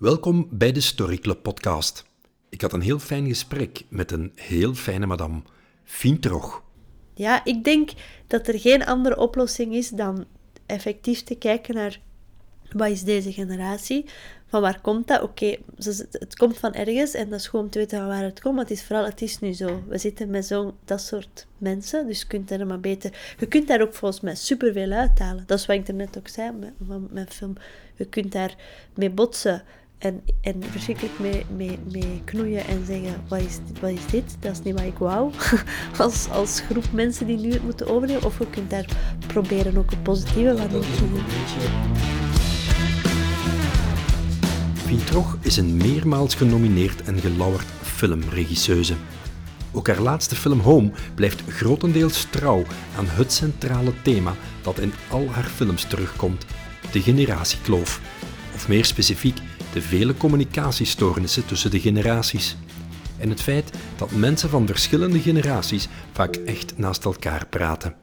Welkom bij de Story Club podcast. Ik had een heel fijn gesprek met een heel fijne madame, Fien Trog. Ja, ik denk dat er geen andere oplossing is dan effectief te kijken naar wat is deze generatie, van waar komt dat? Oké, het komt van ergens en dat is gewoon te weten van waar het komt. Maar het is vooral, het is nu zo. We zitten met zo'n dat soort mensen, dus je kunt er maar beter... Je kunt daar ook volgens mij superveel uithalen. Dat is wat ik er net ook zei van mijn film. Je kunt daar mee botsen en, en verschrikkelijk mee, mee, mee knoeien en zeggen, wat is, wat is dit? Dat is niet wat ik wou. Als, als groep mensen die nu het moeten overnemen. Of je kunt daar proberen ook een positieve van te doen. Trog is een meermaals genomineerd en gelauwerd filmregisseuse. Ook haar laatste film Home blijft grotendeels trouw aan het centrale thema dat in al haar films terugkomt: de generatiekloof. Of meer specifiek, de vele communicatiestoornissen tussen de generaties. En het feit dat mensen van verschillende generaties vaak echt naast elkaar praten.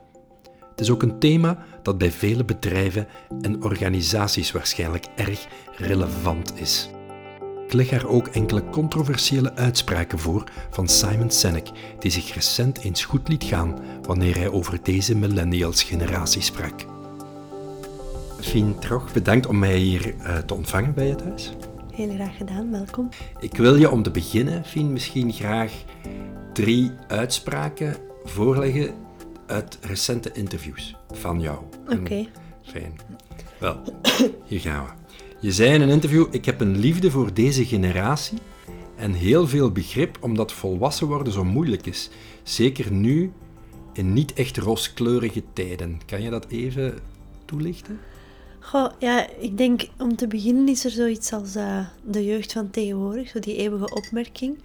Het is ook een thema dat bij vele bedrijven en organisaties waarschijnlijk erg relevant is. Ik leg haar ook enkele controversiële uitspraken voor van Simon Sinek, die zich recent eens goed liet gaan wanneer hij over deze millennials-generatie sprak. Fien Trog, bedankt om mij hier uh, te ontvangen bij het huis. Heel graag gedaan, welkom. Ik wil je om te beginnen, Fien, misschien graag drie uitspraken voorleggen uit recente interviews van jou. Oké. Fijn. Wel, hier gaan we. Je zei in een interview: Ik heb een liefde voor deze generatie en heel veel begrip omdat volwassen worden zo moeilijk is. Zeker nu in niet echt rooskleurige tijden. Kan je dat even toelichten? Ja, ik denk om te beginnen is er zoiets als uh, de jeugd van tegenwoordig, zo die eeuwige opmerking.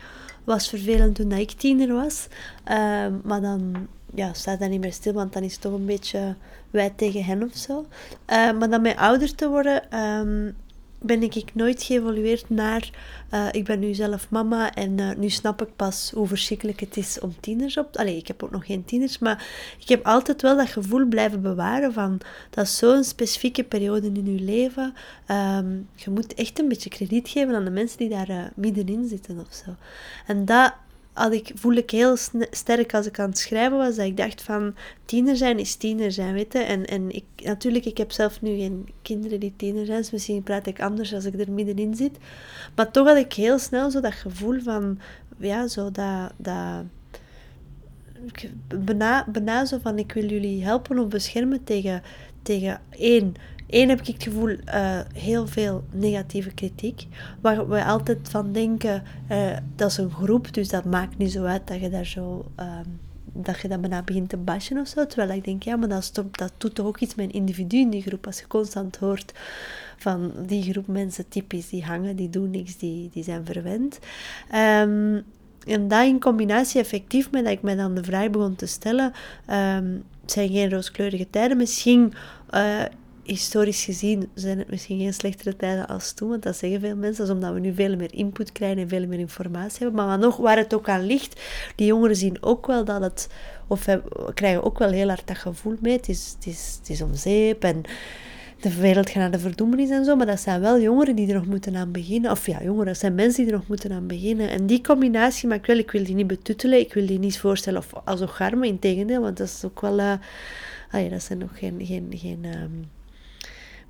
Was vervelend toen ik tiener was, uh, maar dan ja, staat dat niet meer stil, want dan is het toch een beetje wij tegen hen of zo. Uh, maar dan met ouder te worden, um, ben ik nooit geëvolueerd naar uh, ik ben nu zelf mama en uh, nu snap ik pas hoe verschrikkelijk het is om tieners op... Allee, ik heb ook nog geen tieners, maar ik heb altijd wel dat gevoel blijven bewaren van dat is zo'n specifieke periode in je leven. Um, je moet echt een beetje krediet geven aan de mensen die daar uh, middenin zitten of zo. En dat had ik, voel ik heel sterk als ik aan het schrijven was, dat ik dacht van, tiener zijn is tiener zijn, weet. En, en ik, natuurlijk, ik heb zelf nu geen kinderen die tiener zijn, dus misschien praat ik anders als ik er middenin zit. Maar toch had ik heel snel zo dat gevoel van, ja, zo dat... dat bijna, bijna zo van, ik wil jullie helpen of beschermen tegen, tegen één, Eén heb ik het gevoel, uh, heel veel negatieve kritiek. Waar we altijd van denken, uh, dat is een groep, dus dat maakt niet zo uit dat je daar zo... Uh, dat je dat bijna begint te bashen of zo. Terwijl ik denk, ja, maar dat, stop, dat doet toch ook iets met een individu in die groep. Als je constant hoort van die groep mensen typisch, die hangen, die doen niks, die, die zijn verwend. Um, en dat in combinatie effectief met dat ik me dan de vraag begon te stellen, um, het zijn geen rooskleurige tijden, misschien uh, historisch gezien zijn het misschien geen slechtere tijden als toen, want dat zeggen veel mensen, dat is omdat we nu veel meer input krijgen en veel meer informatie hebben. Maar nog, waar het ook aan ligt, die jongeren zien ook wel dat het, of krijgen ook wel heel hard dat gevoel mee, het is, het is, het is om zeep en de wereld gaat naar de verdoemenis en zo, maar dat zijn wel jongeren die er nog moeten aan beginnen. Of ja, jongeren, dat zijn mensen die er nog moeten aan beginnen. En die combinatie, maar ik wil, ik wil die niet betuttelen, ik wil die niet voorstellen of als ocharme, in tegendeel, want dat is ook wel... Uh, ah dat zijn nog geen... geen, geen um,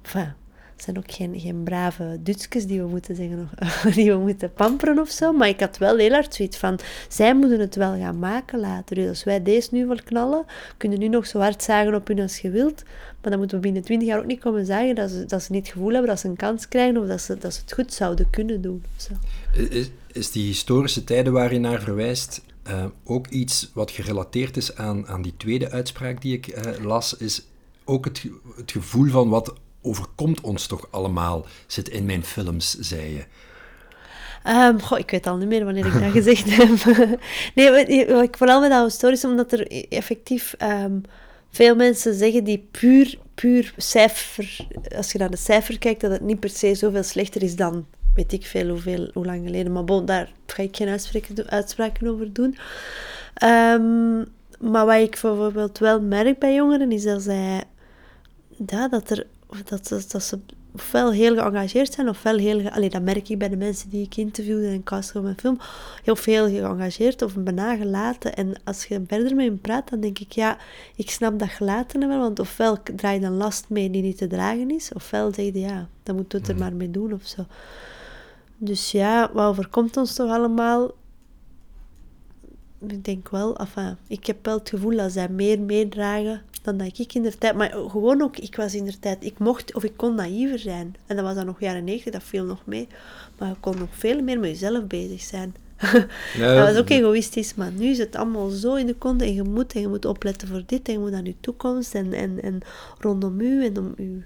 Enfin, het zijn ook geen, geen brave Dutsjes die we moeten zeggen, die we moeten pamperen of zo. Maar ik had wel heel hard zoiets van, zij moeten het wel gaan maken later. Dus als wij deze nu wel knallen, kunnen nu nog zo hard zagen op hun als je wilt. Maar dan moeten we binnen twintig jaar ook niet komen zeggen dat ze, dat ze niet het gevoel hebben dat ze een kans krijgen of dat ze, dat ze het goed zouden kunnen doen. Is, is die historische tijden waar je naar verwijst uh, ook iets wat gerelateerd is aan, aan die tweede uitspraak die ik uh, las, is ook het, het gevoel van wat overkomt ons toch allemaal, zit in mijn films, zei je. Um, goh, ik weet al niet meer wanneer ik dat gezegd heb. nee, ik vooral met dat historisch, omdat er effectief um, veel mensen zeggen die puur, puur cijfer, als je naar de cijfer kijkt, dat het niet per se zoveel slechter is dan weet ik veel hoeveel, hoe lang geleden. Maar bon, daar ga ik geen uitspraken, uitspraken over doen. Um, maar wat ik bijvoorbeeld wel merk bij jongeren, is dat zij... Ja, dat er dat, dat, dat, ze, ofwel heel geëngageerd zijn, ofwel heel... Allee, dat merk ik bij de mensen die ik interviewde en cast op mijn film. Heel veel geëngageerd of bijna gelaten. En als je verder met hem praat, dan denk ik, ja, ik snap dat gelaten wel. Want ofwel draai je een last mee die niet te dragen is, ofwel zeg je, ja, dan moet het er maar mee doen of zo. Dus ja, wat overkomt ons toch allemaal? Ik denk wel, enfin, ik heb wel het gevoel dat zij meer meedragen dan dat ik in de tijd. Maar gewoon ook, ik was in de tijd, ik mocht of ik kon naïver zijn. En dat was dan nog jaren 90, dat viel nog mee. Maar je kon nog veel meer met jezelf bezig zijn. Ja, dat was ook egoïstisch, maar nu is het allemaal zo in de kont en je moet, en je moet opletten voor dit en je moet aan je toekomst en, en, en rondom u en om u.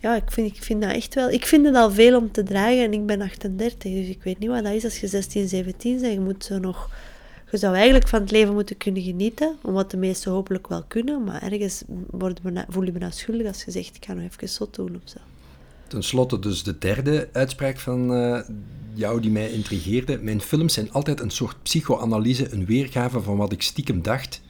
Ja, ik vind, ik vind dat echt wel. Ik vind het al veel om te dragen en ik ben 38, dus ik weet niet wat dat is als je 16, 17 bent. Je moet zo nog je zou eigenlijk van het leven moeten kunnen genieten, wat de meesten hopelijk wel kunnen, maar ergens voel je me nou schuldig als je zegt, ik ga nog even zot doen of zo. Ten slotte dus de derde uitspraak van uh, jou die mij intrigeerde. Mijn films zijn altijd een soort psychoanalyse, een weergave van wat ik stiekem dacht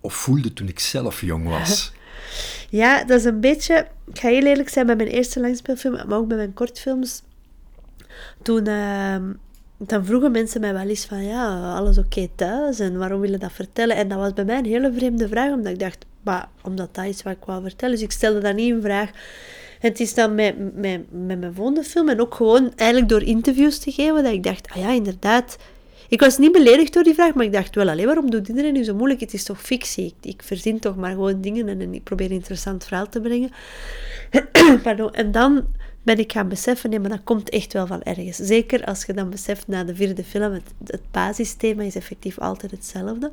of voelde toen ik zelf jong was. ja, dat is een beetje... Ik ga heel eerlijk zijn, bij mijn eerste langspeelfilm, maar ook bij mijn kortfilms. Toen... Uh, dan vroegen mensen mij wel eens van, ja, alles oké thuis en waarom willen dat vertellen? En dat was bij mij een hele vreemde vraag, omdat ik dacht, maar omdat dat is wat ik wou vertellen. Dus ik stelde dat niet in vraag. Het is dan met, met, met mijn volgende film en ook gewoon eigenlijk door interviews te geven, dat ik dacht, ah ja, inderdaad. Ik was niet beledigd door die vraag, maar ik dacht wel, alleen waarom doet iedereen nu zo moeilijk? Het is toch fictie? Ik, ik verzin toch maar gewoon dingen en, en ik probeer een interessant verhaal te brengen. Pardon. En dan ben ik gaan beseffen, nee, maar dat komt echt wel van ergens. Zeker als je dan beseft na de vierde film, het, het basisthema is effectief altijd hetzelfde.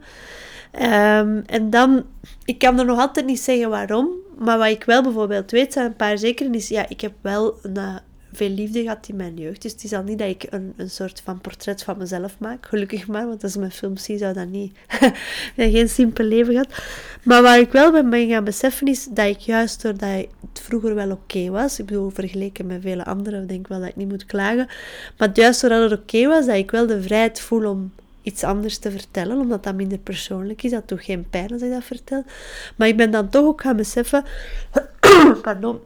Um, en dan, ik kan er nog altijd niet zeggen waarom, maar wat ik wel bijvoorbeeld weet, zijn een paar zekeren, is ja, ik heb wel een, eh, veel liefde gehad in mijn jeugd. Dus het is al niet dat ik een, een soort van portret van mezelf maak. Gelukkig maar, want als ik mijn film zie, zou dat niet... geen simpel leven gehad. Maar waar ik wel ben gaan beseffen is dat ik juist doordat het vroeger wel oké was... Ik bedoel, vergeleken met vele anderen, denk ik wel dat ik niet moet klagen. Maar juist doordat het oké was, dat ik wel de vrijheid voel om iets anders te vertellen, omdat dat minder persoonlijk is. Dat doet geen pijn als ik dat vertel. Maar ik ben dan toch ook gaan beseffen... pardon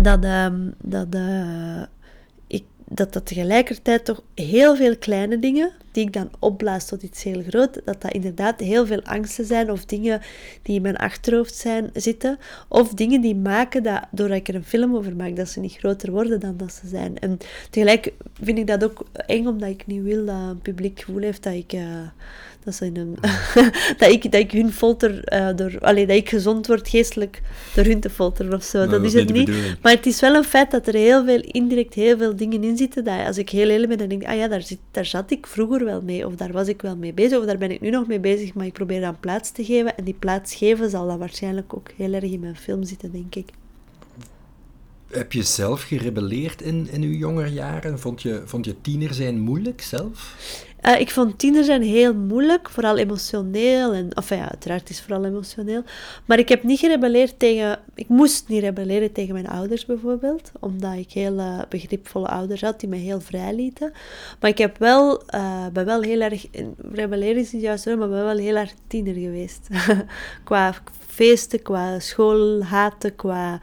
dat, um, dat, uh, ik, dat dat tegelijkertijd toch heel veel kleine dingen, die ik dan opblaas tot iets heel groot, dat dat inderdaad heel veel angsten zijn of dingen die in mijn achterhoofd zijn, zitten. Of dingen die maken dat, doordat ik er een film over maak, dat ze niet groter worden dan dat ze zijn. En tegelijk vind ik dat ook eng, omdat ik niet wil dat een publiek gevoel heeft dat ik... Uh, dat, ze in een, dat, ik, dat ik hun folter uh, door... Allee, dat ik gezond word geestelijk door hun te folteren of zo. dat, is het niet. Maar het is wel een feit dat er heel veel, indirect heel veel dingen in zitten. Dat als ik heel eerlijk ben, dan denk ik, ah ja, daar, zit, daar zat ik vroeger wel mee. Of daar was ik wel mee bezig. Of daar ben ik nu nog mee bezig. Maar ik probeer dan plaats te geven. En die plaats geven zal dan waarschijnlijk ook heel erg in mijn film zitten, denk ik. Heb je zelf gerebelleerd in, in uw jongere jaren? Vond je, vond je tiener zijn moeilijk zelf? Uh, ik vond tiener zijn heel moeilijk, vooral emotioneel. En, of ja, uiteraard is het vooral emotioneel. Maar ik heb niet gerebelleerd tegen... Ik moest niet rebelleren tegen mijn ouders bijvoorbeeld. Omdat ik heel uh, begripvolle ouders had die me heel vrij lieten. Maar ik heb wel, uh, ben wel heel erg... Rebelleren is niet juist maar ben wel heel erg tiener geweest. qua feesten, qua schoolhaten, qua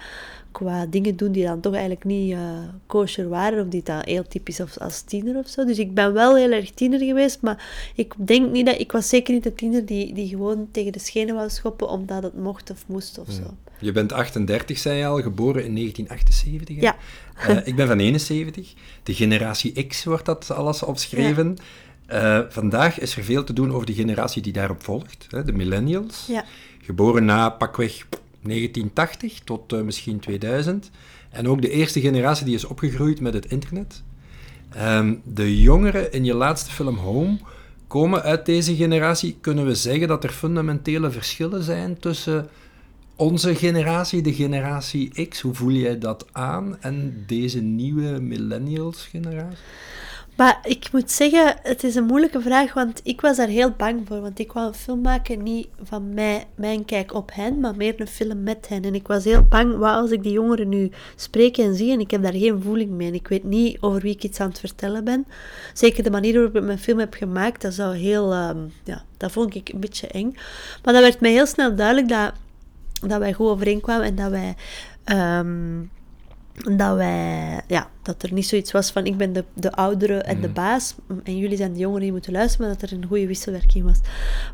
qua dingen doen die dan toch eigenlijk niet uh, kosher waren, of die dan heel typisch als, als tiener of zo. Dus ik ben wel heel erg tiener geweest, maar ik denk niet dat, ik was zeker niet de tiener die, die gewoon tegen de schenen wou schoppen omdat het mocht of moest of zo. Je bent 38, zei je al, geboren in 1978. Ja. Uh, ik ben van 71. De generatie X wordt dat alles opgeschreven. Uh, vandaag is er veel te doen over de generatie die daarop volgt, hè, de millennials. Ja. Geboren na pakweg 1980 tot uh, misschien 2000. En ook de eerste generatie die is opgegroeid met het internet. Um, de jongeren in je laatste film Home komen uit deze generatie. Kunnen we zeggen dat er fundamentele verschillen zijn tussen onze generatie, de generatie X? Hoe voel jij dat aan? En deze nieuwe millennials generatie? Maar ik moet zeggen, het is een moeilijke vraag, want ik was daar heel bang voor. Want ik wou een film maken, niet van mij, mijn kijk op hen, maar meer een film met hen. En ik was heel bang, wat als ik die jongeren nu spreek en zie en ik heb daar geen voeling mee. En ik weet niet over wie ik iets aan het vertellen ben. Zeker de manier waarop ik mijn film heb gemaakt, dat zou heel, ehm, ja, dat vond ik een beetje eng. Maar dat werd mij heel snel duidelijk dat, dat wij goed overeenkwamen en dat wij... Um, dat wij, ja, dat er niet zoiets was van ik ben de, de oudere en de Mhm. baas en jullie zijn de jongeren die moeten luisteren, maar dat er een goede wisselwerking was.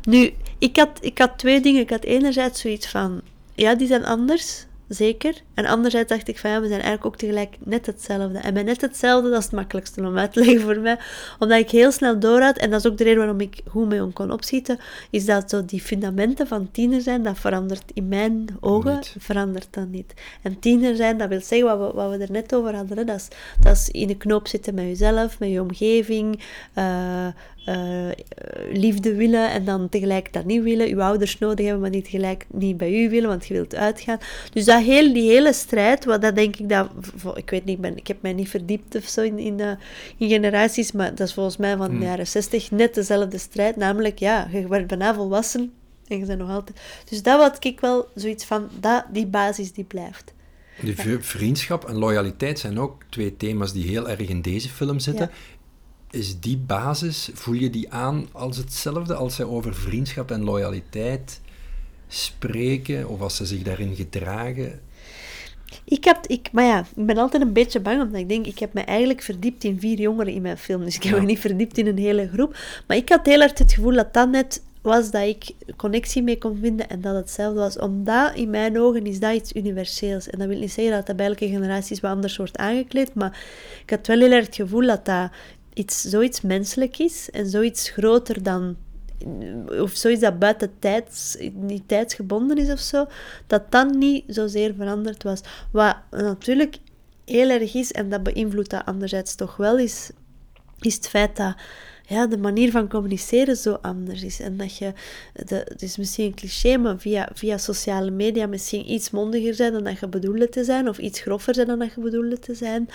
Nu, ik had, ik had twee dingen. Ik had enerzijds zoiets van, ja, die zijn anders, zeker. En anderzijds dacht ik van, ja, we zijn eigenlijk ook tegelijk net hetzelfde. En bij net hetzelfde, dat is het makkelijkste om uit te leggen voor mij, omdat ik heel snel door had, en dat is ook de reden waarom ik goed mee om kon opschieten, is dat zo die fundamenten van tiener zijn, dat verandert in mijn ogen, Niet. verandert dat niet. En tiener zijn, dat wil zeggen wat we, wat we er net over hadden, hè, dat, is, dat is in de knoop zitten met jezelf, met je omgeving, eh, eh, liefde willen en dan tegelijk dat niet willen, je ouders nodig hebben, maar niet tegelijk niet bij u willen, want je wilt uitgaan. Dus dat heel, die hele strijd, wat dat denk ik dat, ik weet niet, ik, ben, ik heb mij niet verdiept of zo in, in, de, in generaties, maar dat is volgens mij van Hmm. de jaren 60 net dezelfde strijd, namelijk ja, je werd bijna volwassen en je bent nog altijd. Dus dat had ik wel zoiets van, dat, die basis die blijft. De vriendschap en loyaliteit zijn ook twee thema's die heel erg in deze film zitten. Is die basis, voel je die aan als hetzelfde als zij over vriendschap en loyaliteit spreken, of als ze zich daarin gedragen? Ik heb, ik, maar ja, ik ben altijd een beetje bang, omdat ik denk, ik heb me eigenlijk verdiept in vier jongeren in mijn film. Dus ik heb Ja. me niet verdiept in een hele groep. Maar ik had heel hard het gevoel dat dat net was dat ik connectie mee kon vinden en dat hetzelfde was. Omdat, in mijn ogen, is dat iets universeels. En dat wil niet zeggen dat dat bij elke generatie wat anders wordt aangekleed, maar ik had wel heel erg het gevoel dat dat iets, zoiets menselijk is en zoiets groter dan of zoiets dat buiten tijds, niet tijdsgebonden is of zo, dat dat niet zozeer veranderd was. Wat natuurlijk heel erg is, en dat beïnvloedt dat anderzijds toch wel, is, is het feit dat ja, de manier van communiceren zo anders is. En dat je, de, het is misschien een cliché, maar via, via sociale media misschien iets mondiger zijn dan dat je bedoelde te zijn, of iets grover zijn dan dat je bedoelde te zijn.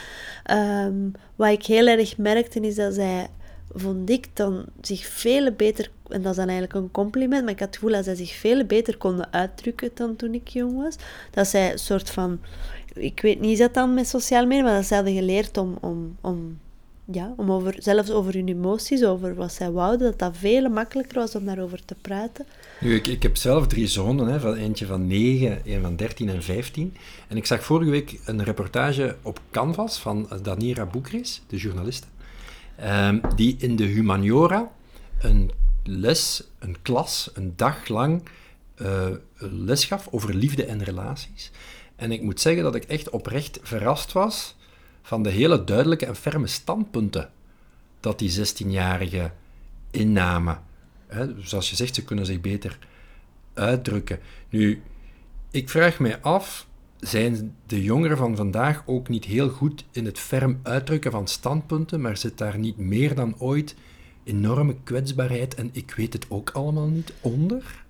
Ehm, wat ik heel erg merkte, is dat zij vond ik dan zich veel beter, en dat is dan eigenlijk een compliment, maar ik had het gevoel dat zij zich veel beter konden uitdrukken dan toen ik jong was. Dat zij een soort van, ik weet niet, is dat dan met sociale media, maar dat zij hadden geleerd om, om, om, ja, om over, zelfs over hun emoties, over wat zij wouden, dat dat veel makkelijker was om daarover te praten. Nu, ik, ik heb zelf drie zonen, hè, van, eentje van 9, een van 13 en 15. En ik zag vorige week een reportage op Canvas van Danira Boekris, de journaliste, ehm, die in de humaniora een les, een klas, een dag lang eh, les gaf over liefde en relaties. En ik moet zeggen dat ik echt oprecht verrast was van de hele duidelijke en ferme standpunten dat die 16-jarigen innamen. Hè, zoals je zegt, ze kunnen zich beter uitdrukken. Nu, ik vraag mij af, zijn de jongeren van vandaag ook niet heel goed in het ferm uitdrukken van standpunten, maar zit daar niet meer dan ooit enorme kwetsbaarheid en ik weet het ook allemaal niet onder?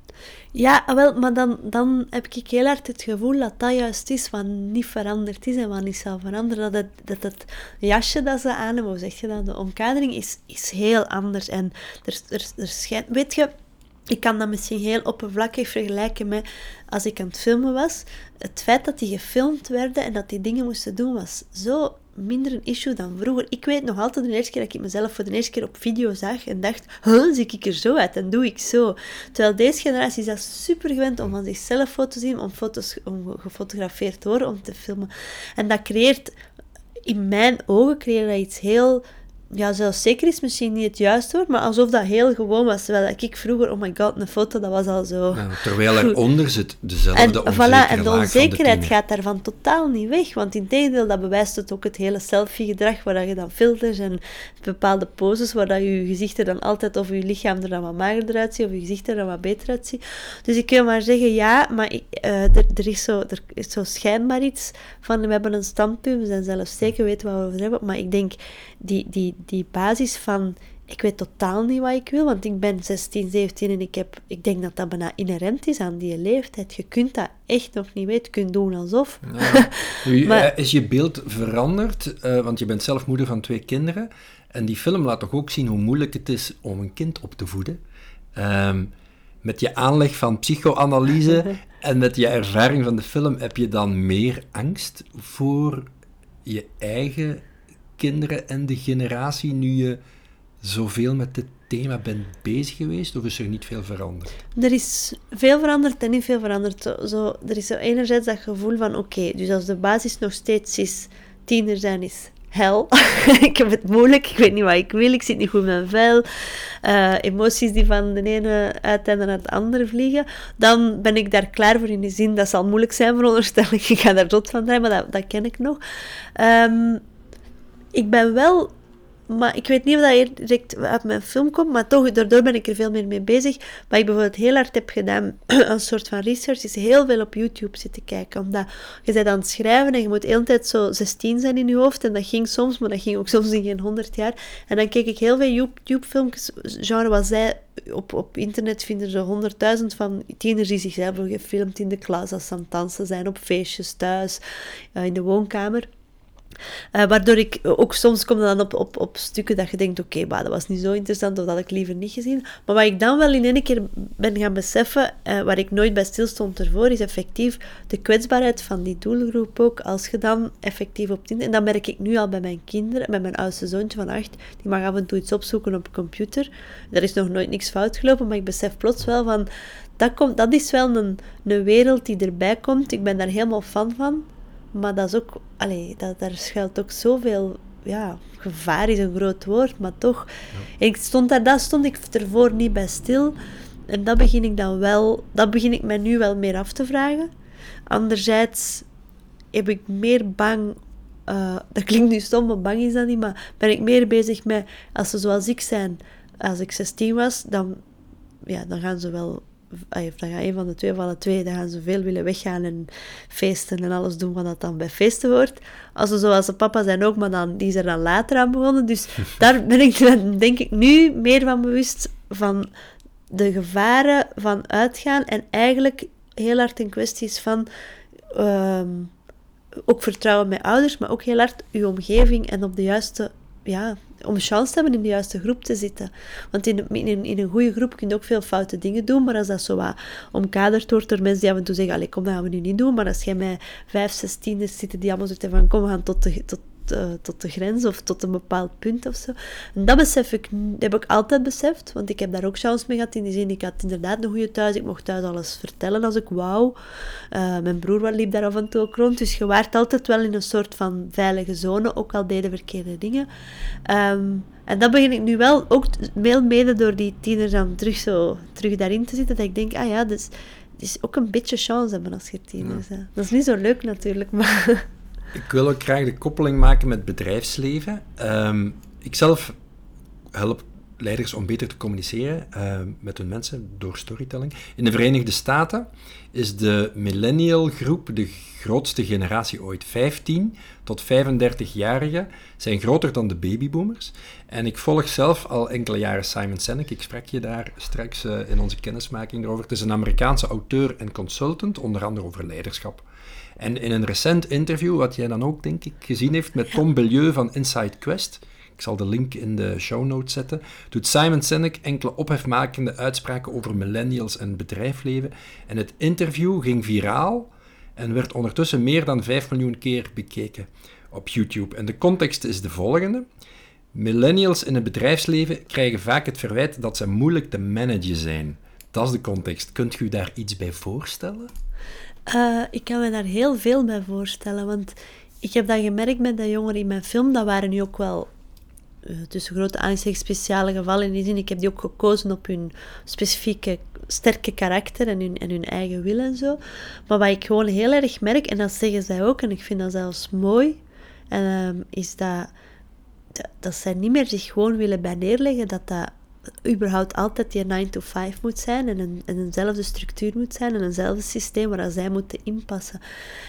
Ja, wel, maar dan, dan heb ik heel hard het gevoel dat dat juist is wat niet veranderd is en wat niet zal veranderen. Dat het, dat het jasje dat ze aan hebben, hoe zeg je dat, de omkadering is, is heel anders. En er, er, er schijnt, weet je, ik kan dat misschien heel oppervlakkig vergelijken met als ik aan het filmen was. Het feit dat die gefilmd werden en dat die dingen moesten doen, was zo minder een issue dan vroeger. Ik weet nog altijd de eerste keer dat ik mezelf voor de eerste keer op video zag en dacht, huh, zie ik er zo uit en doe ik zo. Terwijl deze generatie is dat super gewend om van zichzelf foto's te zien, om, foto's, om gefotografeerd te worden, om te filmen. En dat creëert, in mijn ogen, creëert dat iets heel ja, zelfzeker is misschien niet het juiste woord, maar alsof dat heel gewoon was. Terwijl ik vroeger, oh my god, een foto, dat was al zo... Ja, terwijl eronder zit dezelfde En, voilà, en de onzekerheid gaat daarvan totaal niet weg. Want in tegendeel, dat bewijst het ook het hele selfie-gedrag, waar dat je dan filters en bepaalde poses, waar dat je, je gezicht er dan altijd, of je lichaam er dan wat magerder uitziet, of je gezicht er dan wat beter uitziet. Dus ik kan maar zeggen, ja, maar ik, eh, er, er, is zo, er is zo schijnbaar iets van, we hebben een standpunt, we zijn zelf zeker, weten wat we over hebben. Maar ik denk, die, die, die basis van ik weet totaal niet wat ik wil, want ik ben 16, 17 en ik, heb, ik denk dat dat bijna inherent is aan die leeftijd. Je kunt dat echt nog niet weten, je kunt doen alsof. Ja. Nu, Maar- eh, is je beeld veranderd? Eh, want je bent zelf moeder van twee kinderen. En die film laat toch ook zien hoe moeilijk het is om een kind op te voeden. Ehm, met je aanleg van psychoanalyse en met je ervaring van de film, heb je dan meer angst voor je eigen kinderen en de generatie nu je zoveel met dit thema bent bezig geweest, of is er niet veel veranderd? Er is veel veranderd en niet veel veranderd. Zo, er is zo enerzijds dat gevoel van, oké, dus als de basis nog steeds is, tiener zijn is hel. ik heb het moeilijk, ik weet niet wat ik wil, ik zit niet goed in mijn vel. Uh, emoties die van de ene uiteinde naar het andere vliegen. Dan ben ik daar klaar voor in de zin, dat zal moeilijk zijn veronderstel ik. Ik ga daar dood van draaien, maar dat, dat ken ik nog. Um, ik ben wel maar ik weet niet of dat direct uit mijn film komt, maar toch, daardoor ben ik er veel meer mee bezig. Wat ik bijvoorbeeld heel hard heb gedaan, een soort van research, is heel veel op YouTube zitten kijken. Omdat je bent aan het schrijven en je moet de hele tijd zo 16 zijn in je hoofd. En dat ging soms, maar dat ging ook soms in geen 100 jaar. En dan keek ik heel veel YouTube-filmpjes, genre wat zij op, op internet vinden ze honderdduizend van tieners die zichzelf gefilmd in de klas als ze aan het dansen zijn, op feestjes, thuis, uh, in de woonkamer. Uh, waardoor ik ook soms kom dan op, op, op stukken dat je denkt, oké, okay, dat was niet zo interessant of dat had ik liever niet gezien. Maar wat ik dan wel in één keer ben gaan beseffen, uh, waar ik nooit bij stilstond ervoor, is effectief de kwetsbaarheid van die doelgroep ook. Als je dan effectief op. En dat merk ik nu al bij mijn kinderen, met mijn oudste zoontje van acht, die mag af en toe iets opzoeken op computer. Er is nog nooit niks fout gelopen, maar ik besef plots wel van... Dat, komt, dat is wel een, een wereld die erbij komt. Ik ben daar helemaal fan van. Maar dat is ook, allee, dat, daar schuilt ook zoveel, ja, gevaar is een groot woord, maar toch. Ik stond daar, dat stond ik ervoor niet bij stil. En dat begin ik dan wel, dat begin ik mij nu wel meer af te vragen. Anderzijds heb ik meer bang, uh, dat klinkt nu stom, maar bang is dat niet, maar ben ik meer bezig met, als ze zoals ik zijn, als ik 16 was, dan, ja, dan gaan ze wel of dan gaat een van de twee of alle twee, dan gaan ze veel willen weggaan en feesten en alles doen wat dat dan bij feesten hoort. Als ze zoals de papa zijn ook, maar dan, die is er dan later aan begonnen. Dus daar ben ik denk ik nu meer van bewust van de gevaren van uitgaan en eigenlijk heel hard in kwesties van ehm, ook vertrouwen met ouders, maar ook heel hard uw omgeving en op de juiste ja, om chance te hebben in de juiste groep te zitten. Want in, in, een goede groep kun je ook veel foute dingen doen, maar als dat zo wat omkaderd wordt door mensen die af en toe zeggen, allee, kom, dat gaan we nu niet doen, maar als jij met vijf, zes tieners zitten die allemaal zeggen van, kom, we gaan tot de, tot, uh, tot de grens of tot een bepaald punt of zo. En dat besef ik, heb ik altijd beseft, want ik heb daar ook chance mee gehad in die zin, ik had inderdaad een goede thuis, ik mocht thuis alles vertellen als ik wou. Uh, mijn broer liep daar af en toe ook rond, dus je waart altijd wel in een soort van veilige zone, ook al deden verkeerde dingen. Um, en dat begin ik nu wel, ook veel mede door die tieners dan terug, zo, terug daarin te zitten, dat ik denk, ah ja, dus het is ook een beetje chance hebben als je tieners ja. Dat is niet zo leuk natuurlijk, maar... Ik wil ook graag de koppeling maken met bedrijfsleven. Um, ik zelf help leiders om beter te communiceren uh, met hun mensen door storytelling. In de Verenigde Staten is de millennial groep de grootste generatie ooit. 15 tot 35-jarigen zijn groter dan de babyboomers. En ik volg zelf al enkele jaren Simon Sinek. Ik sprak je daar straks uh, in onze kennismaking over. Het is een Amerikaanse auteur en consultant, onder andere over leiderschap. En in een recent interview, wat jij dan ook denk ik gezien heeft met Tom Bellieu van Inside Quest, ik zal de link in de show notes zetten, doet Simon Sinek enkele ophefmakende uitspraken over millennials en bedrijfsleven. En het interview ging viraal en werd ondertussen meer dan 5 miljoen keer bekeken op YouTube. En de context is de volgende. Millennials in het bedrijfsleven krijgen vaak het verwijt dat ze moeilijk te managen zijn. Dat is de context. Kunt u daar iets bij voorstellen? Uh, ik kan me daar heel veel bij voorstellen, want ik heb dat gemerkt met de jongeren in mijn film. Dat waren nu ook wel uh, tussen grote aanzicht speciale gevallen in die zin. Ik heb die ook gekozen op hun specifieke sterke karakter en hun, en hun eigen wil en zo. Maar wat ik gewoon heel erg merk, en dat zeggen zij ook, en ik vind dat zelfs mooi, en, uh, is dat, dat, dat zij niet meer zich gewoon willen bij neerleggen, dat dat überhaupt altijd die 9 to 5 moet zijn en, een, en structuur moet zijn en eenzelfde systeem waar zij moeten inpassen.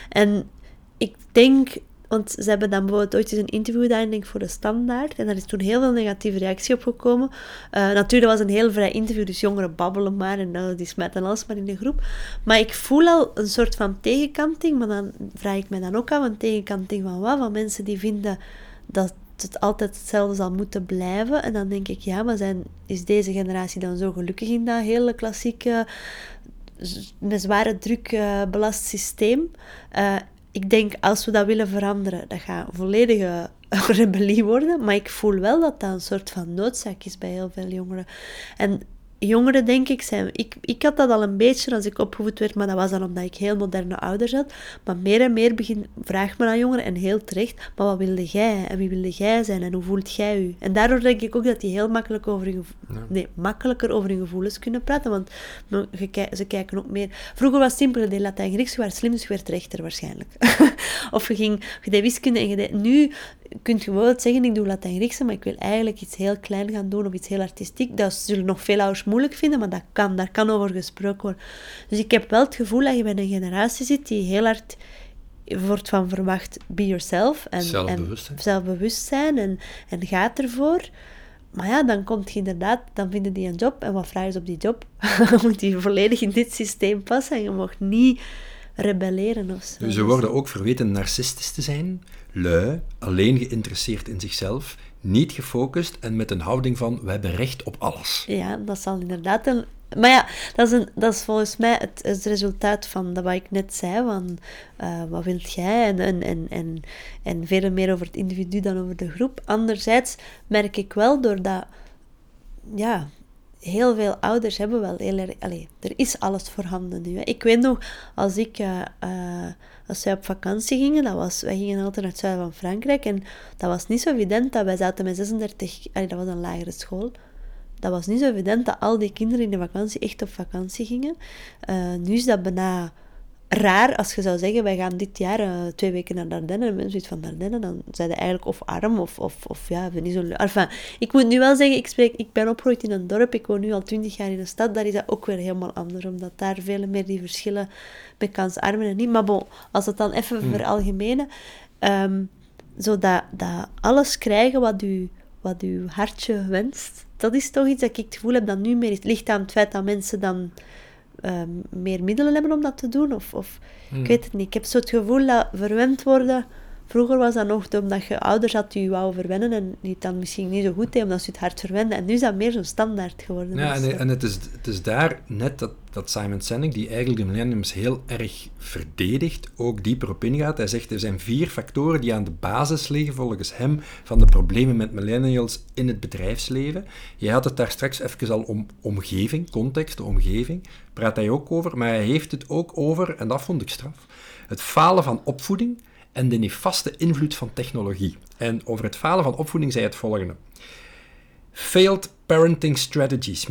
En ik denk, want ze hebben dan bijvoorbeeld ooit eens een interview gedaan, denk voor de Standaard, en daar is toen heel veel negatieve reactie op gekomen. Uh, natuurlijk was een heel vrij interview, dus jongeren babbelen maar en uh, die smijten alles maar in de groep. Maar ik voel al een soort van tegenkanting, maar dan vraag ik me dan ook af, een tegenkanting van wat? Van mensen die vinden dat het altijd hetzelfde zal moeten blijven. En dan denk ik, ja, maar zijn, is deze generatie dan zo gelukkig in dat hele klassieke, met zware druk uh, belast systeem? Uh, ik denk, als we dat willen veranderen, dat gaat een volledige rebellie worden. Maar ik voel wel dat dat een soort van noodzaak is bij heel veel jongeren. En jongeren, denk ik, zijn... Ik, ik had dat al een beetje als ik opgevoed werd, maar dat was dan omdat ik heel moderne ouders had. Maar meer en meer begin, vraagt men aan jongeren, en heel terecht, maar wat wilde jij? En wie wilde jij zijn? En hoe voelt jij je? En daardoor denk ik ook dat die heel makkelijk over hun, nee, makkelijker over hun gevoelens kunnen praten, want ze kijken ook meer... Vroeger was het simpel, je deed Latijn-Grieks, je werd slim, dus je werd rechter waarschijnlijk. of je ging, je deed wiskunde en je deed... Nu kun je wel zeggen, ik doe Latijn-Griekse, maar ik wil eigenlijk iets heel klein gaan doen of iets heel artistiek. Dat zullen nog veel ouders moeilijk vinden, maar dat kan, daar kan over gesproken worden. Dus ik heb wel het gevoel dat je bij een generatie zit die heel hard wordt van verwacht, be yourself. En, zelfbewustzijn. En zelfbewustzijn en, en gaat ervoor. Maar ja, dan komt je inderdaad, dan vinden die een job. En wat vragen ze op die job? Moet die volledig in dit systeem passen. En je mag niet rebelleren of zo. Dus ze worden ook verweten narcistisch te zijn, lui, alleen geïnteresseerd in zichzelf, niet gefocust en met een houding van we hebben recht op alles. Ja, dat zal inderdaad een... Maar ja, dat is, een, dat is volgens mij het, het resultaat van dat wat ik net zei, van uh, wat wilt jij en, en, en, en, en veel meer over het individu dan over de groep. Anderzijds merk ik wel doordat ja, heel veel ouders hebben wel heel er is alles voorhanden nu. Hè. Ik weet nog, als ik... Uh, uh, als wij op vakantie gingen, dat was, wij gingen altijd naar het zuiden van Frankrijk. En dat was niet zo evident dat wij zaten met 36... Allee, dat was een lagere school. Dat was niet zo evident dat al die kinderen in de vakantie echt op vakantie gingen. Uh, nu is dat bijna raar als je zou zeggen, wij gaan dit jaar uh, twee weken naar Dardenne. En mensen van Dardenne, dan zijn ze eigenlijk of arm of, of, of ja, niet zo leuk. Enfin, ik moet nu wel zeggen, ik, spreek, ik ben opgegroeid in een dorp, ik woon nu al twintig jaar in een stad, daar is dat ook weer helemaal anders, omdat daar veel meer die verschillen met kansarmen en niet. Maar bon, als het dan even hmm. veralgemenen, um, zodat dat alles krijgen wat u, wat uw hartje wenst, dat is toch iets dat ik het gevoel heb dat nu meer is. Het ligt aan het feit dat mensen dan Ehm, meer middelen hebben om dat te doen. Of, of ik hmm. weet het niet. Ik heb zo het gevoel dat verwend worden... Vroeger was dat nog omdat je ouders had die je wou verwennen en die het dan misschien niet zo goed deed omdat ze het hard verwenden. En nu is dat meer zo'n standaard geworden. Ja, en, en, het, is, het is daar net dat, dat Simon Sinek, die eigenlijk de millenniums heel erg verdedigt, ook dieper op ingaat. Hij zegt er zijn vier factoren die aan de basis liggen, volgens hem, van de problemen met millennials in het bedrijfsleven. Je had het daar straks even al om omgeving, context, de omgeving, praat hij ook over, maar hij heeft het ook over, en dat vond ik straf, het falen van opvoeding en de nefaste invloed van technologie. En over het falen van opvoeding zei het volgende. Failed parenting strategies.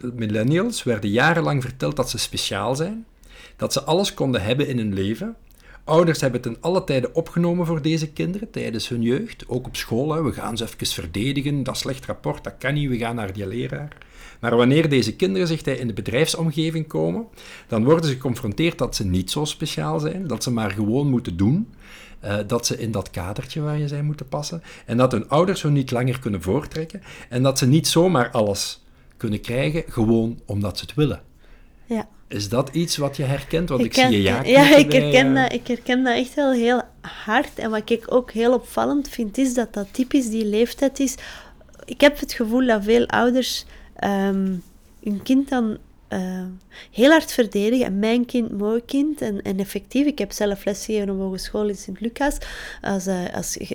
Millennials werden jarenlang verteld dat ze speciaal zijn, dat ze alles konden hebben in hun leven. Ouders hebben ten alle tijden opgenomen voor deze kinderen tijdens hun jeugd, ook op school. Hè. We gaan ze even verdedigen, dat slecht rapport, dat kan niet, we gaan naar die leraar. Maar wanneer deze kinderen, zegt hij, in de bedrijfsomgeving komen, dan worden ze geconfronteerd dat ze niet zo speciaal zijn, dat ze maar gewoon moeten doen, uh, dat ze in dat kadertje waar je zijn moeten passen, en dat hun ouders hun niet langer kunnen voortrekken, en dat ze niet zomaar alles kunnen krijgen, gewoon omdat ze het willen. Ja. Is dat iets wat je herkent? Want ik, zie je ja Ja, ik herken, dat, ik herken dat echt wel heel hard. En wat ik ook heel opvallend vind, is dat dat typisch die leeftijd is. Ik heb het gevoel dat veel ouders um, hun kind dan uh, heel hard verdedigen. En mijn kind, mooi kind. En, en effectief, ik heb zelf lesgegeven op hogeschool in Sint-Lucas. Als, uh, als uh,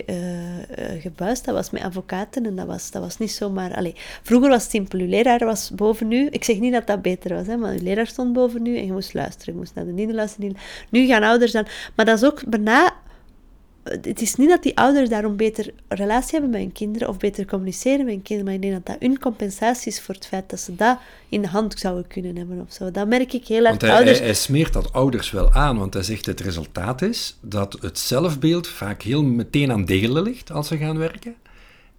gebuist, dat was met advocaten. En dat was, dat was niet zomaar... Allez, vroeger was het simpel. Uw leraar was boven u. Ik zeg niet dat dat beter was, hè, maar uw leraar stond boven u. En je moest luisteren. Je moest naar de niet luisteren. Nu gaan ouders dan... Maar dat is ook bijna het is niet dat die ouders daarom beter relatie hebben met hun kinderen of beter communiceren met hun kinderen, maar ik denk dat dat hun compensatie is voor het feit dat ze dat in de hand zouden kunnen hebben of zo. Dat merk ik heel erg. hij, ouders... hij, hij smeert dat ouders wel aan, want hij zegt het resultaat is dat het zelfbeeld vaak heel meteen aan delen ligt als ze gaan werken.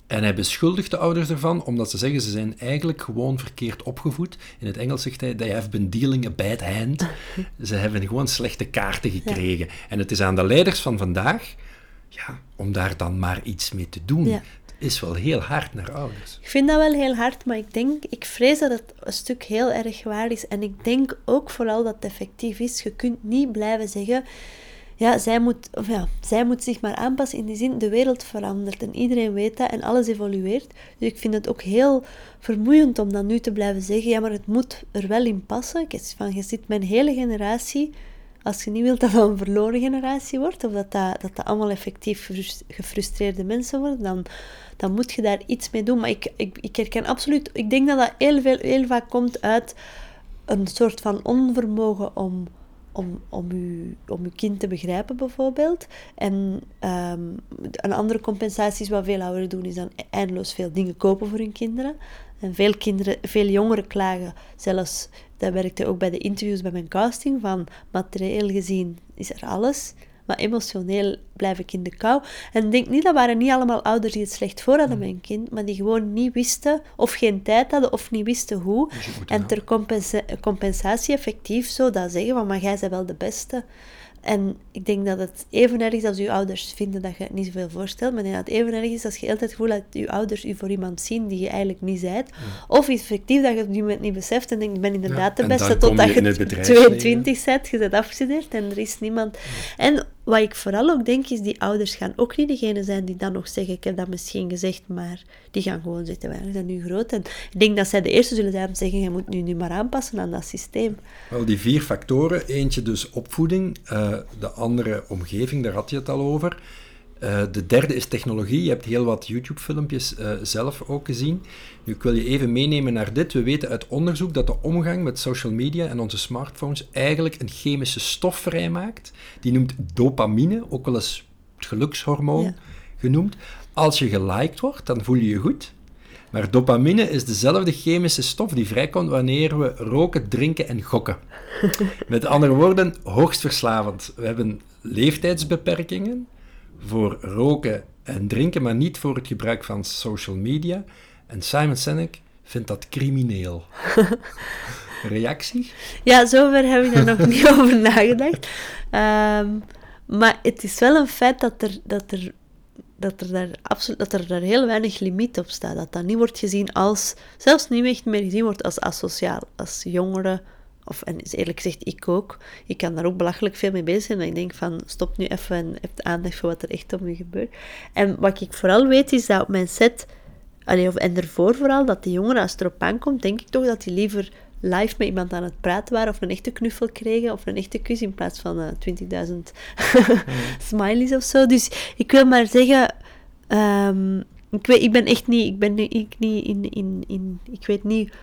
En hij beschuldigt de ouders ervan, omdat ze zeggen ze zijn eigenlijk gewoon verkeerd opgevoed. In het Engels zegt hij, they have been dealing a bad hand. ze hebben gewoon slechte kaarten gekregen. En het is aan de leiders van vandaag ja, om daar dan maar iets mee te doen, is wel heel hard naar ouders. Ik vind dat wel heel hard, maar ik denk, ik vrees dat het een stuk heel erg waar is. En ik denk ook vooral dat het effectief is. Je kunt niet blijven zeggen, ja, zij moet, of ja, zij moet zich maar aanpassen in die zin, de wereld verandert en iedereen weet dat en alles evolueert. Dus ik vind het ook heel vermoeiend om dan nu te blijven zeggen, ja, maar het moet er wel in passen. Van, je ziet mijn hele generatie als je niet wilt dat dat een verloren generatie wordt, of dat dat, dat, dat allemaal effectief gefrustreerde mensen worden, dan, dan moet je daar iets mee doen. Maar ik, ik, ik herken absoluut, ik denk dat dat heel, veel, heel vaak komt uit een soort van onvermogen om, om, om, uw, om uw kind te begrijpen, bijvoorbeeld. En ehm, een andere compensatie is wat veel ouderen doen, is dan eindeloos veel dingen kopen voor hun kinderen. En veel, kinderen, veel jongeren klagen, zelfs, dat werkte ook bij de interviews bij mijn casting, van materieel gezien is er alles, maar emotioneel blijf ik in de kou. En ik denk niet, dat waren niet allemaal ouders die het slecht voor hadden met hun kind, maar die gewoon niet wisten, of geen tijd hadden, of niet wisten hoe. Dus en ter compensatie effectief zo dat zeggen van, maar jij bent wel de beste. En ik denk dat het even erg is als je ouders vinden dat je het niet zoveel voorstelt. Maar dat het even erg is als je altijd het gevoel dat je ouders je voor iemand zien die je eigenlijk niet bent. Of effectief dat je het nu niet beseft en denkt, ik ben inderdaad de beste totdat je, je 22 bent, je bent afgestudeerd en er is niemand. En wat ik vooral ook denk, is die ouders gaan ook niet degene zijn die dan nog zeggen, ik heb dat misschien gezegd, maar die gaan gewoon zitten, wij zijn nu groot. En ik denk dat zij de eerste zullen zijn om te zeggen, je moet nu, nu maar aanpassen aan dat systeem. Wel, die vier factoren, eentje dus opvoeding, uh, de andere omgeving, daar had je het al over. Uh, de derde is technologie. Je hebt heel wat YouTube-filmpjes uh, zelf ook gezien. Nu, ik wil je even meenemen naar dit. We weten uit onderzoek dat de omgang met social media en onze smartphones eigenlijk een chemische stof vrijmaakt. Die noemt dopamine, ook wel eens het gelukshormoon genoemd. Als je geliked wordt, dan voel je je goed. Maar dopamine is dezelfde chemische stof die vrijkomt wanneer we roken, drinken en gokken. Met andere woorden, hoogst verslavend. We hebben leeftijdsbeperkingen voor roken en drinken, maar niet voor het gebruik van social media. En Simon Sinek vindt dat crimineel. Reactie? Ja, zover heb ik daar nog niet over nagedacht. Ehm, maar het is wel een feit dat er, dat er, dat er, daar, absoluut, dat er daar heel weinig limiet op staat. Dat dat niet wordt gezien als, zelfs niet echt meer gezien wordt als asociaal. Als jongeren of en eerlijk gezegd, ik ook. Ik kan daar ook belachelijk veel mee bezig zijn. En ik denk van, stop nu even en heb aandacht voor wat er echt om je gebeurt. En wat ik vooral weet, is dat op mijn set, allee, of, en ervoor vooral, dat de jongeren, als het erop aankomt, denk ik toch dat die liever live met iemand aan het praten waren, of een echte knuffel kregen, of een echte kus, in plaats van uh, 20.000 smileys of zo. Dus ik wil maar zeggen... Um, ik, weet, ik ben echt niet, ik ben ik niet in, in, in, ik weet niet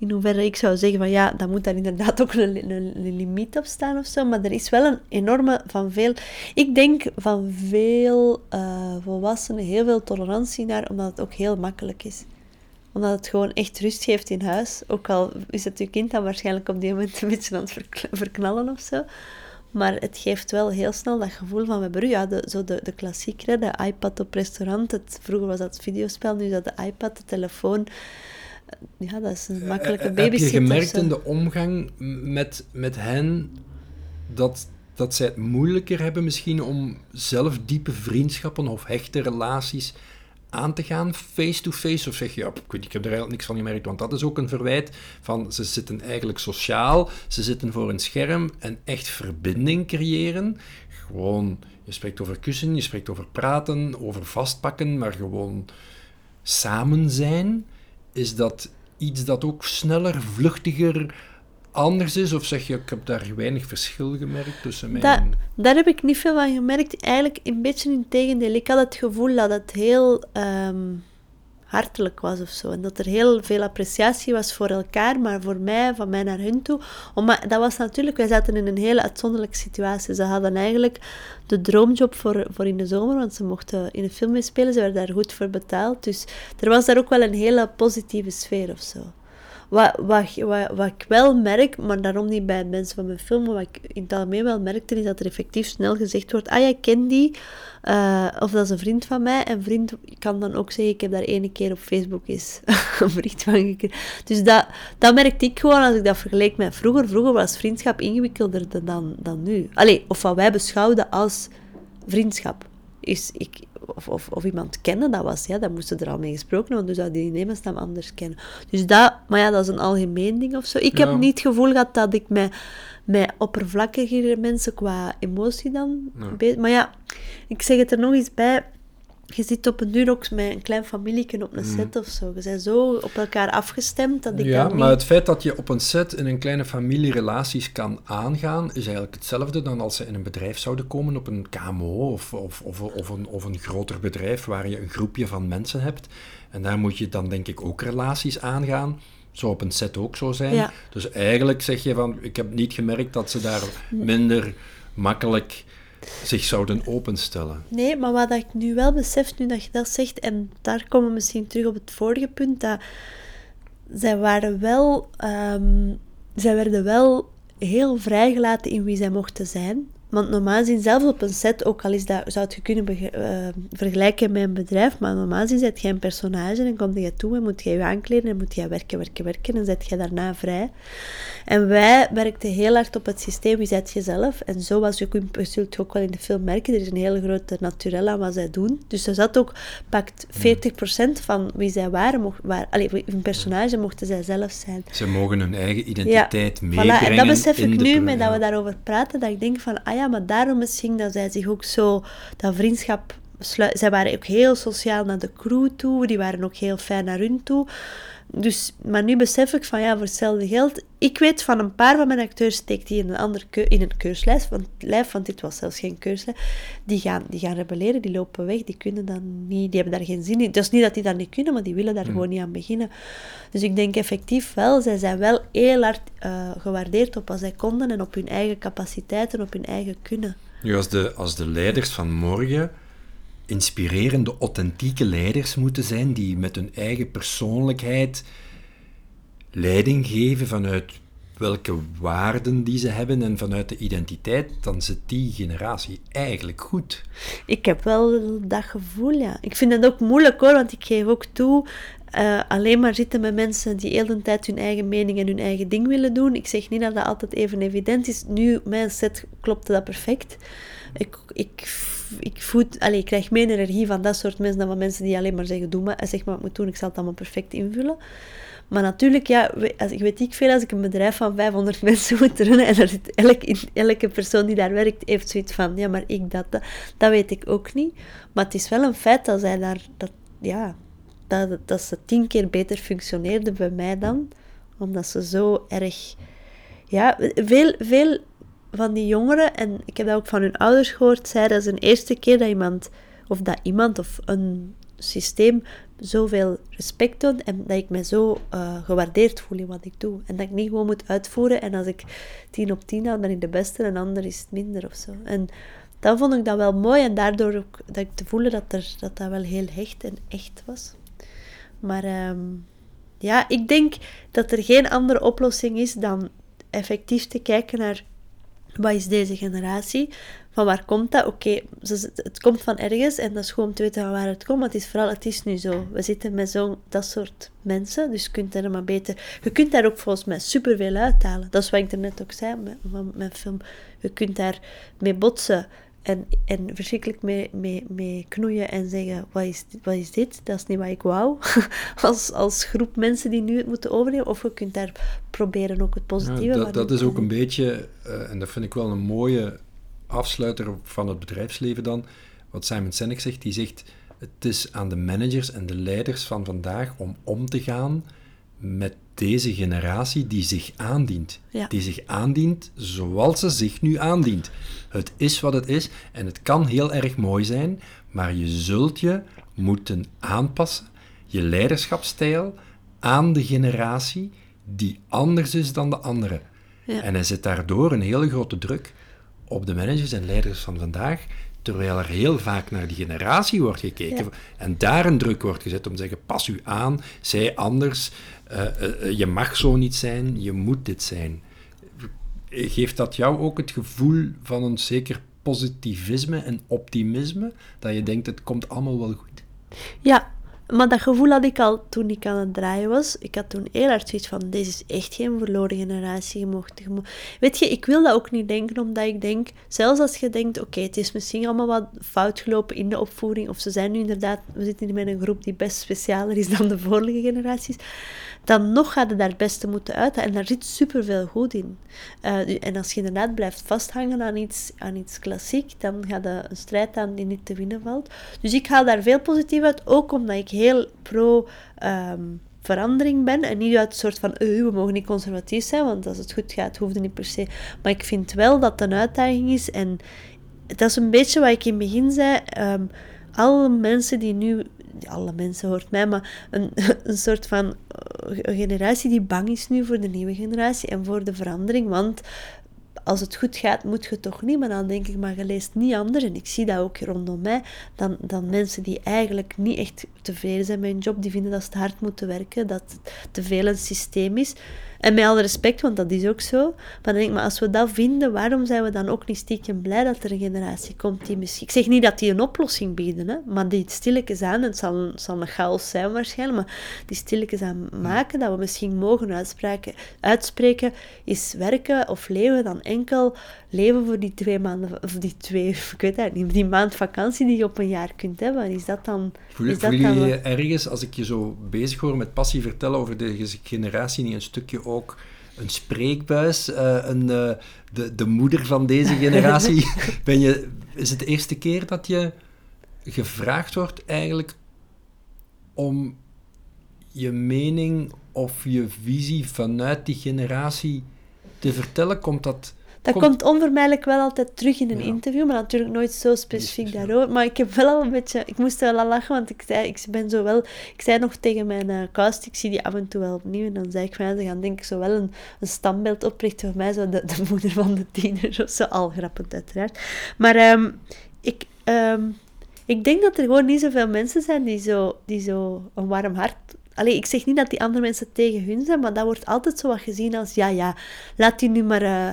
in hoeverre ik zou zeggen van ja, dan moet daar inderdaad ook een, een, limiet op staan of zo. Maar er is wel een enorme van veel, ik denk van veel uh, volwassenen heel veel tolerantie naar, omdat het ook heel makkelijk is. Omdat het gewoon echt rust geeft in huis. Ook al is het je kind dan waarschijnlijk op die moment een beetje aan het verknallen of zo. Maar het geeft wel heel snel dat gevoel van, we hebben ja, de, zo de, de klassieker, de iPad op restaurant. Het, vroeger was dat het videospel, nu is dat de iPad, de telefoon ja, dat is een makkelijke babysitter. Heb je gemerkt in de omgang met, met hen dat, dat zij het moeilijker hebben misschien om zelf diepe vriendschappen of hechte relaties aan te gaan, face-to-face? Of zeg je, ja, ik, weet, ik heb er eigenlijk niks van gemerkt, want dat is ook een verwijt van ze zitten eigenlijk sociaal, ze zitten voor een scherm en echt verbinding creëren. Gewoon, je spreekt over kussen, je spreekt over praten, over vastpakken, maar gewoon samen zijn. Is dat iets dat ook sneller, vluchtiger, anders is? Of zeg je, ik heb daar weinig verschil gemerkt tussen mij en... Daar heb ik niet veel van gemerkt. Eigenlijk een beetje in tegendeel. Ik had het gevoel dat het heel... Ehm, hartelijk was of zo. En dat er heel veel appreciatie was voor elkaar, maar voor mij, van mij naar hun toe. Omdat, dat was natuurlijk, wij zaten in een hele uitzonderlijke situatie. Ze hadden eigenlijk de droomjob voor, voor in de zomer, want ze mochten in een film meespelen, ze werden daar goed voor betaald. Dus er was daar ook wel een hele positieve sfeer of zo. Wat, wat, wat, ik wel merk, maar daarom niet bij mensen van mijn film, maar wat ik in het algemeen wel merkte, is dat er effectief snel gezegd wordt, ah, jij kent die, uh, of dat is een vriend van mij. En vriend kan dan ook zeggen, ik heb daar ene keer op Facebook eens een bericht van gekregen. Dus dat, dat merkte ik gewoon als ik dat vergeleek met vroeger. Vroeger was vriendschap ingewikkelder dan, dan nu. Allee, of wat wij beschouwden als vriendschap. Is ik, of, of, of iemand kennen, dat was, ja, dan moesten er al mee gesproken worden, dus zou die naam anders kennen. Dus dat, maar ja, dat is een algemeen ding of zo. Ik heb niet het gevoel gehad dat ik met, met oppervlakkigere mensen qua emotie dan... Maar ja, ik zeg het er nog eens bij, je zit op een ook met een klein familie op een Mm. set of zo. Je bent zo op elkaar afgestemd dat ik Ja, maar niet... het feit dat je op een set in een kleine familie relaties kan aangaan, is eigenlijk hetzelfde dan als ze in een bedrijf zouden komen, op een KMO of, of, of, of, een, of een groter bedrijf waar je een groepje van mensen hebt. En daar moet je dan denk ik ook relaties aangaan. Zou op een set ook zo zijn. Ja. Dus eigenlijk zeg je van, ik heb niet gemerkt dat ze daar minder makkelijk zich zouden openstellen. Nee, maar wat ik nu wel besef, nu dat je dat zegt, en daar komen we misschien terug op het vorige punt, dat zij waren wel, ehm, zij werden wel heel vrijgelaten in wie zij mochten zijn. Want normaal gezien, zelfs op een set, ook al is dat, zou het je kunnen eh, vergelijken met een bedrijf, maar normaal gezien zet jij een personage en kom je toe en moet jij je aankleden en moet jij werken, werken, werken en zet je daarna vrij. En wij werkten heel hard op het systeem, wie zet je zelf? En zo was je ook, je zult ook wel in de film merken, er is een hele grote naturel aan wat zij doen. Dus er zat ook, pakt 40% van wie zij waren, mocht, waar, hun personage mochten zij zelf zijn. Ze mogen hun eigen identiteit Voilà, meebrengen. en dat besef ik nu, met dat ja. we daarover praten, dat ik denk van, ah ja, maar daarom misschien dat zij zich ook zo, dat vriendschap, zij waren ook heel sociaal naar de crew toe, die waren ook heel fijn naar hun toe. Dus, maar nu besef ik van, ja, voor hetzelfde geld, ik weet van een paar van mijn acteurs, steekt die in een, ander keu- in een keurslijf, want, lijf, want dit was zelfs geen keurslijf, die gaan, die gaan rebelleren, die lopen weg, die kunnen dan niet, die hebben daar geen zin in. Is niet dat die dat niet kunnen, maar die willen daar gewoon niet aan beginnen. Dus ik denk effectief wel, zij zijn wel heel hard eh, gewaardeerd op wat zij konden en op hun eigen capaciteiten, op hun eigen kunnen. Nu, als de, als de leiders van morgen inspirerende, authentieke leiders moeten zijn, die met hun eigen persoonlijkheid leiding geven vanuit welke waarden die ze hebben en vanuit de identiteit, dan zit die generatie eigenlijk goed. Ik heb wel dat gevoel, ja. Ik vind het ook moeilijk hoor, want ik geef ook toe, eh, alleen maar zitten met mensen die heel de tijd hun eigen mening en hun eigen ding willen doen. Ik zeg niet dat dat altijd even evident is. Nu, mijn set klopte dat perfect. Ik, ik, ik, voed, allee, ik krijg meer energie van dat soort mensen dan van mensen die alleen maar zeggen, doe maar, en zeg maar wat ik moet doen, ik zal het allemaal perfect invullen. Maar natuurlijk, ja, als, ik weet ik veel als ik een bedrijf van 500 mensen moet runnen en er elke persoon die daar werkt heeft zoiets van, ja, maar ik dat, dat, dat weet ik ook niet. Maar het is wel een feit dat zij daar, dat, ja, dat, dat ze tien keer beter functioneerde bij mij dan, omdat ze zo erg, ja, veel, veel van die jongeren, en ik heb dat ook van hun ouders gehoord, zeiden dat is een eerste keer dat iemand, of dat iemand of een systeem zoveel respect toont en dat ik me zo eh, gewaardeerd voel in wat ik doe. En dat ik niet gewoon moet uitvoeren en als ik tien op tien hou, ben ik de beste en ander is het minder of zo. En dan vond ik dat wel mooi en daardoor ook dat ik te voelen dat, er, dat dat wel heel hecht en echt was. Maar ehm, ja, ik denk dat er geen andere oplossing is dan effectief te kijken naar wat is deze generatie? Van waar komt dat? Oké, het komt van ergens en dat is gewoon te weten van waar het komt. Maar het is vooral, het is nu zo. We zitten met zo'n dat soort mensen, dus je kunt er maar beter... Je kunt daar ook volgens mij superveel uithalen. Dat is wat ik er net ook zei van mijn film. Je kunt daar mee botsen en, en verschrikkelijk mee, mee, mee knoeien en zeggen, wat is, dit- wat is dit? Dat is niet wat ik wou. als, als groep mensen die nu het moeten overnemen. Of je kunt daar proberen ook het positieve Ja, dat, dat is ook een beetje, eh, en dat vind ik wel een mooie afsluiter van het bedrijfsleven dan, wat Simon Sinek zegt. Die zegt, het is aan de managers en de leiders van vandaag om om te gaan met deze generatie die zich aandient. Ja. Die zich aandient zoals ze zich nu aandient. Het is wat het is en het kan heel erg mooi zijn, maar je zult je moeten aanpassen, je leiderschapsstijl, aan de generatie die anders is dan de andere. Ja. En hij zet daardoor een hele grote druk op de managers en leiders van vandaag, terwijl er heel vaak naar die generatie wordt gekeken Ja. en daar een druk wordt gezet om te zeggen, pas u aan, zij anders, eh, eh, je mag zo niet zijn, je moet dit zijn. Geeft dat jou ook het gevoel van een zeker positivisme en optimisme, dat je denkt, het komt allemaal wel goed? Ja, Maar dat gevoel had ik al toen ik aan het draaien was. Ik had toen heel hard zoiets van, deze is echt geen verloren generatie. Je mocht, Weet je, ik wil dat ook niet denken, omdat ik denk, zelfs als je denkt, oké, het is misschien allemaal wat fout gelopen in de opvoeding, of ze zijn nu inderdaad, we zitten hier met een groep die best specialer is dan de vorige generaties, dan nog gaat het daar het beste moeten uithalen. En daar zit superveel goed in. Uh, en als je inderdaad blijft vasthangen aan iets, aan iets klassiek, dan gaat je een strijd aan die niet te winnen valt. Dus ik haal daar veel positief uit, ook omdat ik heel pro um, verandering ben. En niet uit een soort van, uh, we mogen niet conservatief zijn, want als het goed gaat, hoeft het niet per se. Maar ik vind wel dat het een uitdaging is. En dat is een beetje wat ik in het begin zei. Um, alle mensen die nu alle mensen hoort mij, maar een, een soort van een generatie die bang is nu voor de nieuwe generatie en voor de verandering. Want als het goed gaat, moet je toch niet. Maar dan denk ik, maar je leest niet anders. En ik zie dat ook rondom mij. Dan, dan mensen die eigenlijk niet echt tevreden zijn met hun job. Die vinden dat ze hard moeten werken. Dat het te veel een systeem is. En met alle respect, want dat is ook zo. Maar dan denk ik, maar als we dat vinden, waarom zijn we dan ook niet stiekem blij dat er een generatie komt die misschien... Ik zeg niet dat die een oplossing bieden, hè, maar die stilletjes aan, het zal, het zal een chaos zijn waarschijnlijk, maar die stilletjes aan maken, dat we misschien mogen uitspreken, uitspreken, is werken of leven dan enkel leven voor die twee maanden, of die twee, ik weet het niet, die maand vakantie die je op een jaar kunt hebben. Is dat dan... Voel, is voel je je ergens, als ik je zo bezig hoor met passie vertellen over de generatie, niet een stukje ook een spreekbuis, uh, een, uh, de, de moeder van deze generatie. ben je, is het de eerste keer dat je gevraagd wordt eigenlijk om je mening of je visie vanuit die generatie te vertellen? Komt dat dat komt, komt onvermijdelijk wel altijd terug in een ja. interview, maar natuurlijk nooit zo specifiek daarover. Maar ik heb wel al een beetje... Ik moest wel al lachen, want ik zei, ik ben zo wel... Ik zei nog tegen mijn uh, cast, ik zie die af en toe wel opnieuw, en dan zei ik van, ja, ze gaan denk ik zo wel een, een standbeeld oprichten voor mij, zo de, de moeder van de tiener, of zo. Al grappend, uiteraard. Maar um, ik... Um, ik denk dat er gewoon niet zoveel mensen zijn die zo, die zo een warm hart Allee, ik zeg niet dat die andere mensen tegen hun zijn, maar dat wordt altijd zo wat gezien als, ja, ja, laat die nu maar... Uh,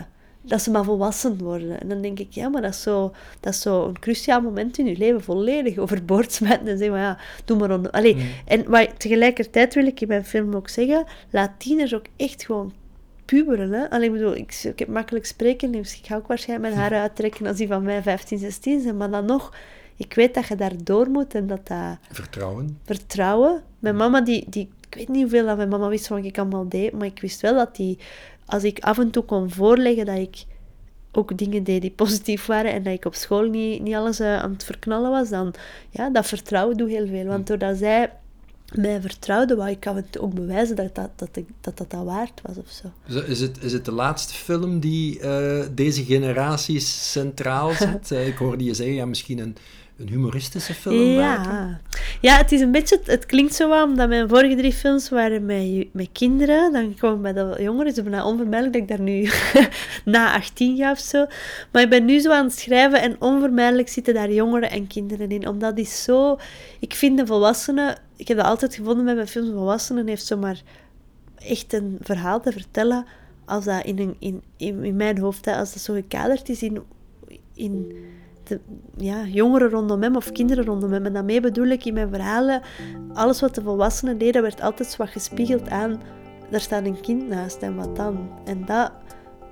dat ze maar volwassen worden. En dan denk ik, ja, maar dat is zo, dat is zo een cruciaal moment in je leven, volledig overboord smijten en zeggen, maar ja, doe maar. Allee, mm. En maar tegelijkertijd wil ik in mijn film ook zeggen, laat tieners ook echt gewoon puberen. Hè? Allee, ik bedoel, ik, ik heb makkelijk spreken, dus ik ga ook waarschijnlijk mijn haren uittrekken als die van mij 15, 16 zijn, maar dan nog, ik weet dat je daar door moet en dat dat... Vertrouwen. Vertrouwen. Mijn mama, die, die, ik weet niet hoeveel dat mijn mama wist wat ik allemaal deed, maar ik wist wel dat die als ik af en toe kon voorleggen dat ik ook dingen deed die positief waren en dat ik op school niet, niet alles uh, aan het verknallen was, dan ja, dat vertrouwen doet heel veel. Want doordat zij mij vertrouwde, wou ik af en toe ook bewijzen dat dat, dat, dat, dat, dat, dat waard was of zo. Is het, is het de laatste film die uh, deze generaties centraal zet? ik hoorde je zeggen, ja, misschien een, een humoristische film ja. maken? Ja, het is een beetje... Het klinkt zo wel, omdat mijn vorige drie films waren met, met kinderen. Dan ik bij de jongeren. Het is bijna onvermijdelijk dat ik daar nu na 18 ga of zo. Maar ik ben nu zo aan het schrijven en onvermijdelijk zitten daar jongeren en kinderen in. Omdat is zo... Ik vind de volwassenen... Ik heb dat altijd gevonden met mijn films. Volwassenen heeft zomaar echt een verhaal te vertellen als dat in, een, in, in, in mijn hoofd, hè, als dat zo gekaderd is in... in de ja, jongeren rondom hem of kinderen rondom hem. En daarmee bedoel ik in mijn verhalen, alles wat de volwassenen deden, werd altijd wat gespiegeld aan, daar staat een kind naast en wat dan? En dat...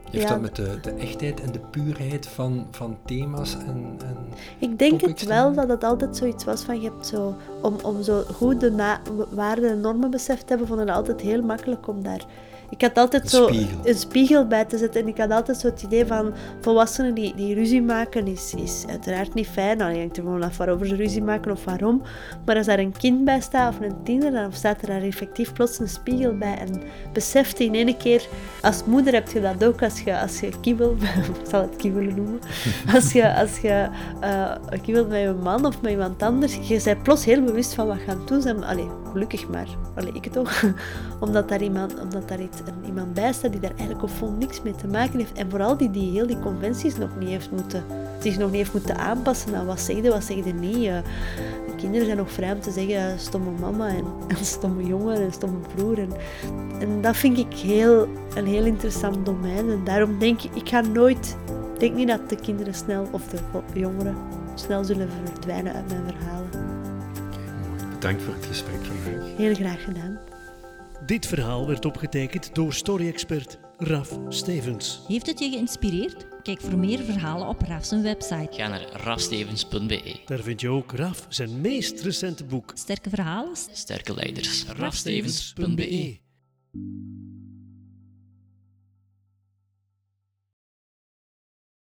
Heeft ja, dat met de, de echtheid en de puurheid van, van thema's en, en Ik denk het wel, dat het altijd zoiets was van, je hebt zo... Om, om zo goed de waarden en normen beseft te hebben, vond ik het altijd heel makkelijk om daar ik had altijd een zo spiegel. een spiegel bij te zetten. En ik had altijd zo het idee van volwassenen die, die ruzie maken, is, is uiteraard niet fijn. Dan hangt er gewoon af waarover ze ruzie maken of waarom. Maar als daar een kind bij staat of een tiener, dan staat er daar effectief plots een spiegel bij. En beseft in één keer, als moeder heb je dat ook als je, als je kibbelt, ik zal het kibbelen noemen, als je, als je uh, kibbelt met je man of met iemand anders, je bent plots heel bewust van wat gaan doen. Allee, gelukkig maar. Allee, ik toch. omdat daar iemand, omdat daar iets een, iemand bij staat die daar eigenlijk op vol niks mee te maken heeft. En vooral die, die heel die conventies nog niet heeft moeten, zich nog niet heeft moeten aanpassen aan wat zegde, wat zegde niet. Uh, de kinderen zijn nog vrij om te zeggen stomme mama en, en stomme jongen en stomme broer. En, en dat vind ik heel, een heel interessant domein. En daarom denk ik, ik ga nooit, ik denk niet dat de kinderen snel, of de jongeren, snel zullen verdwijnen uit mijn verhalen. Bedankt voor het gesprek vandaag. Heel graag gedaan. Dit verhaal werd opgetekend door story-expert Raf Stevens. Heeft het je geïnspireerd? Kijk voor meer verhalen op Raf's website. Ga naar rafstevens.be. Daar vind je ook Raf zijn meest recente boek. Sterke verhalen? Sterke leiders. rafstevens.be.